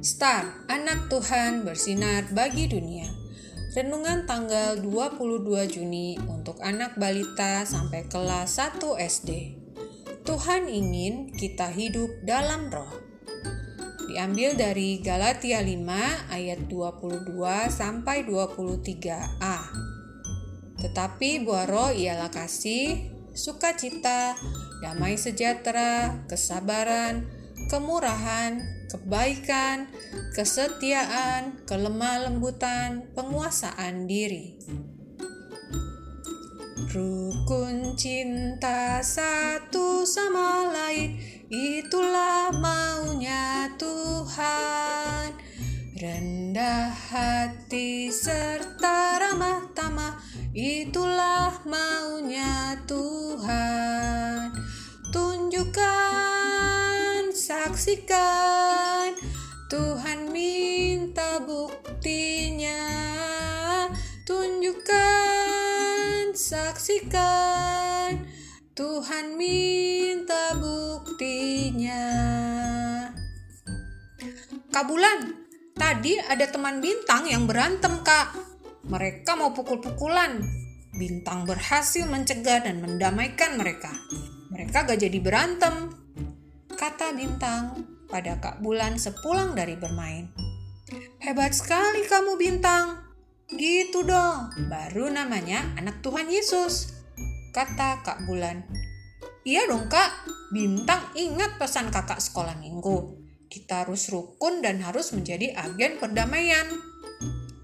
Star, anak Tuhan bersinar bagi dunia. Renungan tanggal 22 Juni untuk anak balita sampai kelas 1 SD. Tuhan ingin kita hidup dalam roh. Diambil dari Galatia 5 ayat 22 sampai 23a. Tetapi buah roh ialah kasih, sukacita, damai sejahtera, kesabaran, kemurahan, kebaikan, kesetiaan, kelemah lembutan, penguasaan diri. Rukun cinta satu sama lain, itulah maunya Tuhan. Rendah hati serta ramah tamah, itulah maunya Tuhan. Tunjukkan, saksikan, Tuhan minta buktinya. Tunjukkan, saksikan, Tuhan minta buktinya. Kabulan, tadi ada teman bintang yang berantem, Kak. Mereka mau pukul-pukulan. Bintang berhasil mencegah dan mendamaikan mereka. Mereka gak jadi berantem, kata Bintang pada Kak Bulan sepulang dari bermain. Hebat sekali kamu Bintang. Gitu dong, baru namanya anak Tuhan Yesus, kata Kak Bulan. Iya dong kak, Bintang ingat pesan kakak sekolah minggu. Kita harus rukun dan harus menjadi agen perdamaian.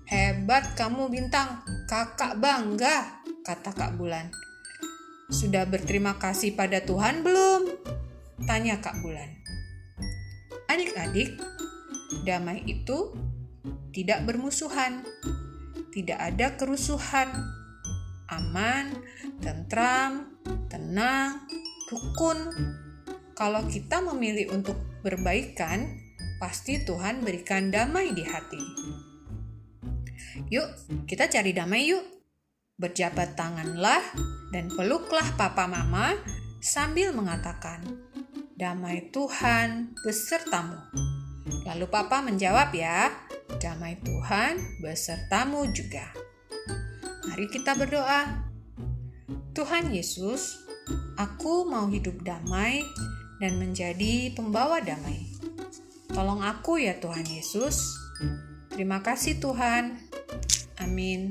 Hebat kamu Bintang, kakak bangga, kata Kak Bulan. Sudah berterima kasih pada Tuhan belum? Tanya Kak Bulan. Adik-adik, damai itu tidak bermusuhan, tidak ada kerusuhan, aman, tentram, tenang, rukun. Kalau kita memilih untuk berbaikan, pasti Tuhan berikan damai di hati. Yuk, kita cari damai yuk. Berjabat tanganlah dan peluklah papa mama sambil mengatakan, Damai Tuhan besertamu. Lalu papa menjawab ya, Damai Tuhan besertamu juga. Mari kita berdoa. Tuhan Yesus, aku mau hidup damai dan menjadi pembawa damai. Tolong aku ya Tuhan Yesus. Terima kasih Tuhan. Amin.